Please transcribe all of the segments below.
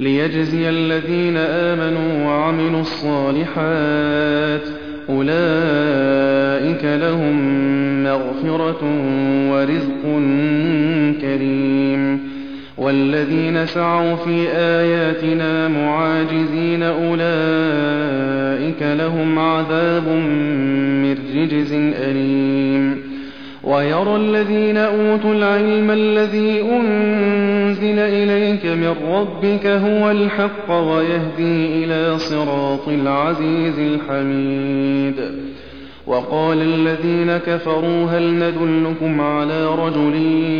ليجزي الذين آمنوا وعملوا الصالحات أولئك لهم مغفرة ورزق كريم والذين سعوا في آياتنا معاجزين أولئك لهم عذاب من رجز أليم ويرى الذين أوتوا العلم الذي أنزل إليك من ربك هو الحق ويهدي إلى صراط العزيز الحميد. وقال الذين كفروا هل ندلكم على رجل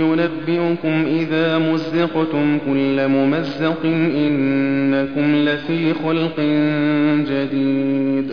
ينبئكم إذا مزقتم كل ممزق إنكم لفي خلق جديد.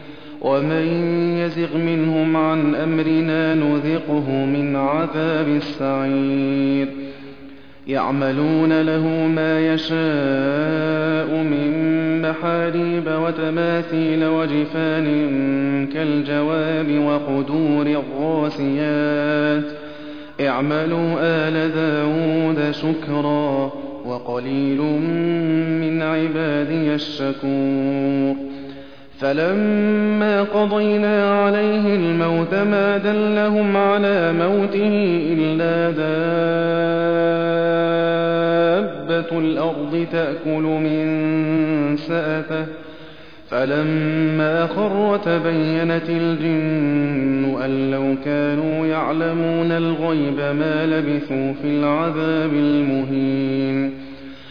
ومن يزغ منهم عن أمرنا نذقه من عذاب السعير. يعملون له ما يشاء من محاريب وتماثيل وجفان كالجواب وقدور الراسيات. اعملوا آل داود شكرا وقليل من عبادي الشكور. فلما قضينا عليه الموت ما دلهم على موته إلا دابة الأرض تأكل من سأته. فلما خر تبينت الجن أن لو كانوا يعلمون الغيب ما لبثوا في العذاب المهين.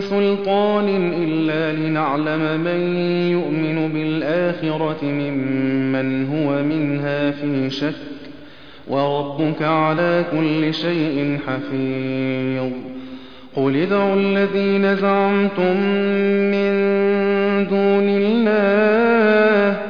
سلطان إلا لنعلم من يؤمن بالآخرة ممن هو منها في شك وربك على كل شيء حفيظ. قل ادعوا الذين زعمتم من دون الله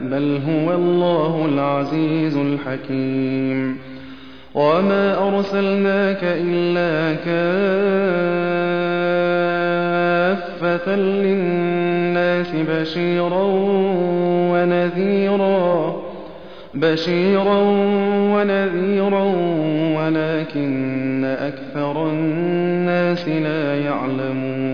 بل هو الله العزيز الحكيم وما أرسلناك إلا كافة للناس بشيرا ونذيرا بشيرا ونذيرا ولكن أكثر الناس لا يعلمون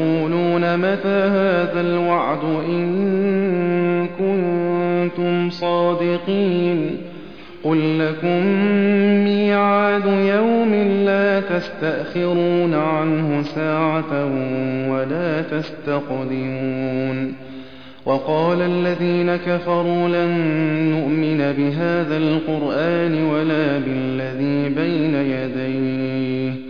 ويقولون متى هذا الوعد إن كنتم صادقين قل لكم ميعاد يوم لا تستأخرون عنه ساعة ولا تستقدمون وقال الذين كفروا لن نؤمن بهذا القرآن ولا بالذي بين يديه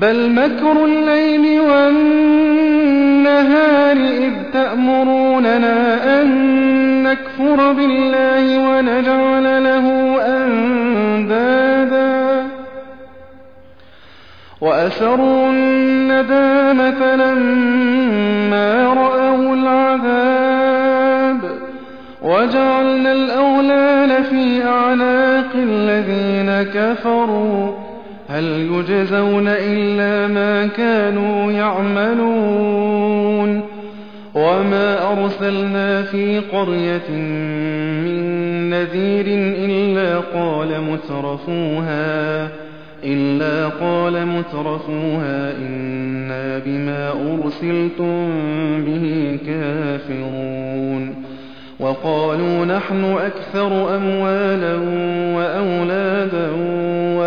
بل مكر الليل والنهار إذ تأمروننا أن نكفر بالله ونجعل له أندادا وأسروا الندامة لما رأوا العذاب وجعلنا الأولال في أعناق الذين كفروا هل يجزون إلا ما كانوا يعملون وما أرسلنا في قرية من نذير إلا قال مترفوها إلا قال مترفوها إنا بما أرسلتم به كافرون. وقالوا نحن أكثر أموالا وأولادا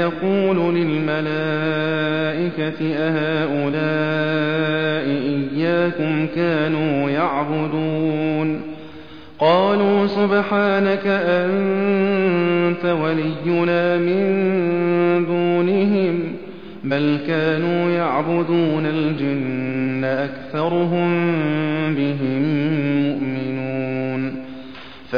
يقول للملائكة أهؤلاء إياكم كانوا يعبدون قالوا سبحانك أنت ولينا من دونهم بل كانوا يعبدون الجن أكثرهم بهم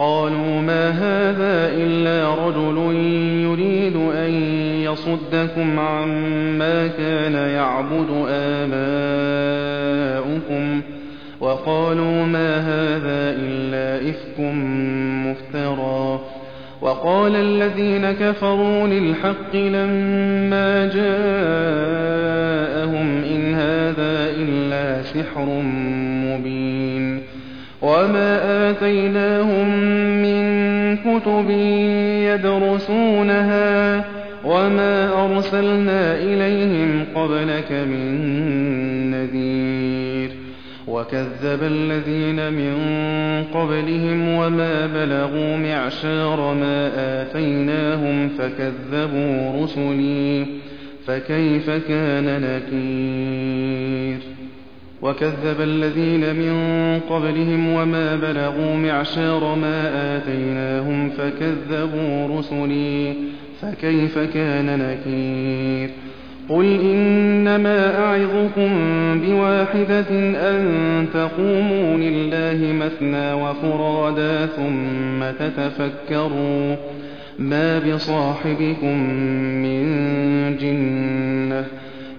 قالوا ما هذا إلا رجل يريد أن يصدكم عما كان يعبد آباؤكم وقالوا ما هذا إلا إفك مفترى وقال الذين كفروا للحق لما جاءهم إن هذا إلا سحر مبين وما آتيناهم من كتب يدرسونها وما أرسلنا إليهم قبلك من نذير وكذب الذين من قبلهم وما بلغوا معشار ما آتيناهم فكذبوا رسلي فكيف كان نكير وكذب الذين من قبلهم وما بلغوا معشار ما آتيناهم فكذبوا رسلي فكيف كان نكير؟ قل إنما أعظكم بواحدة أن تقوموا لله مثنى وفرادا ثم تتفكروا ما بصاحبكم من جنة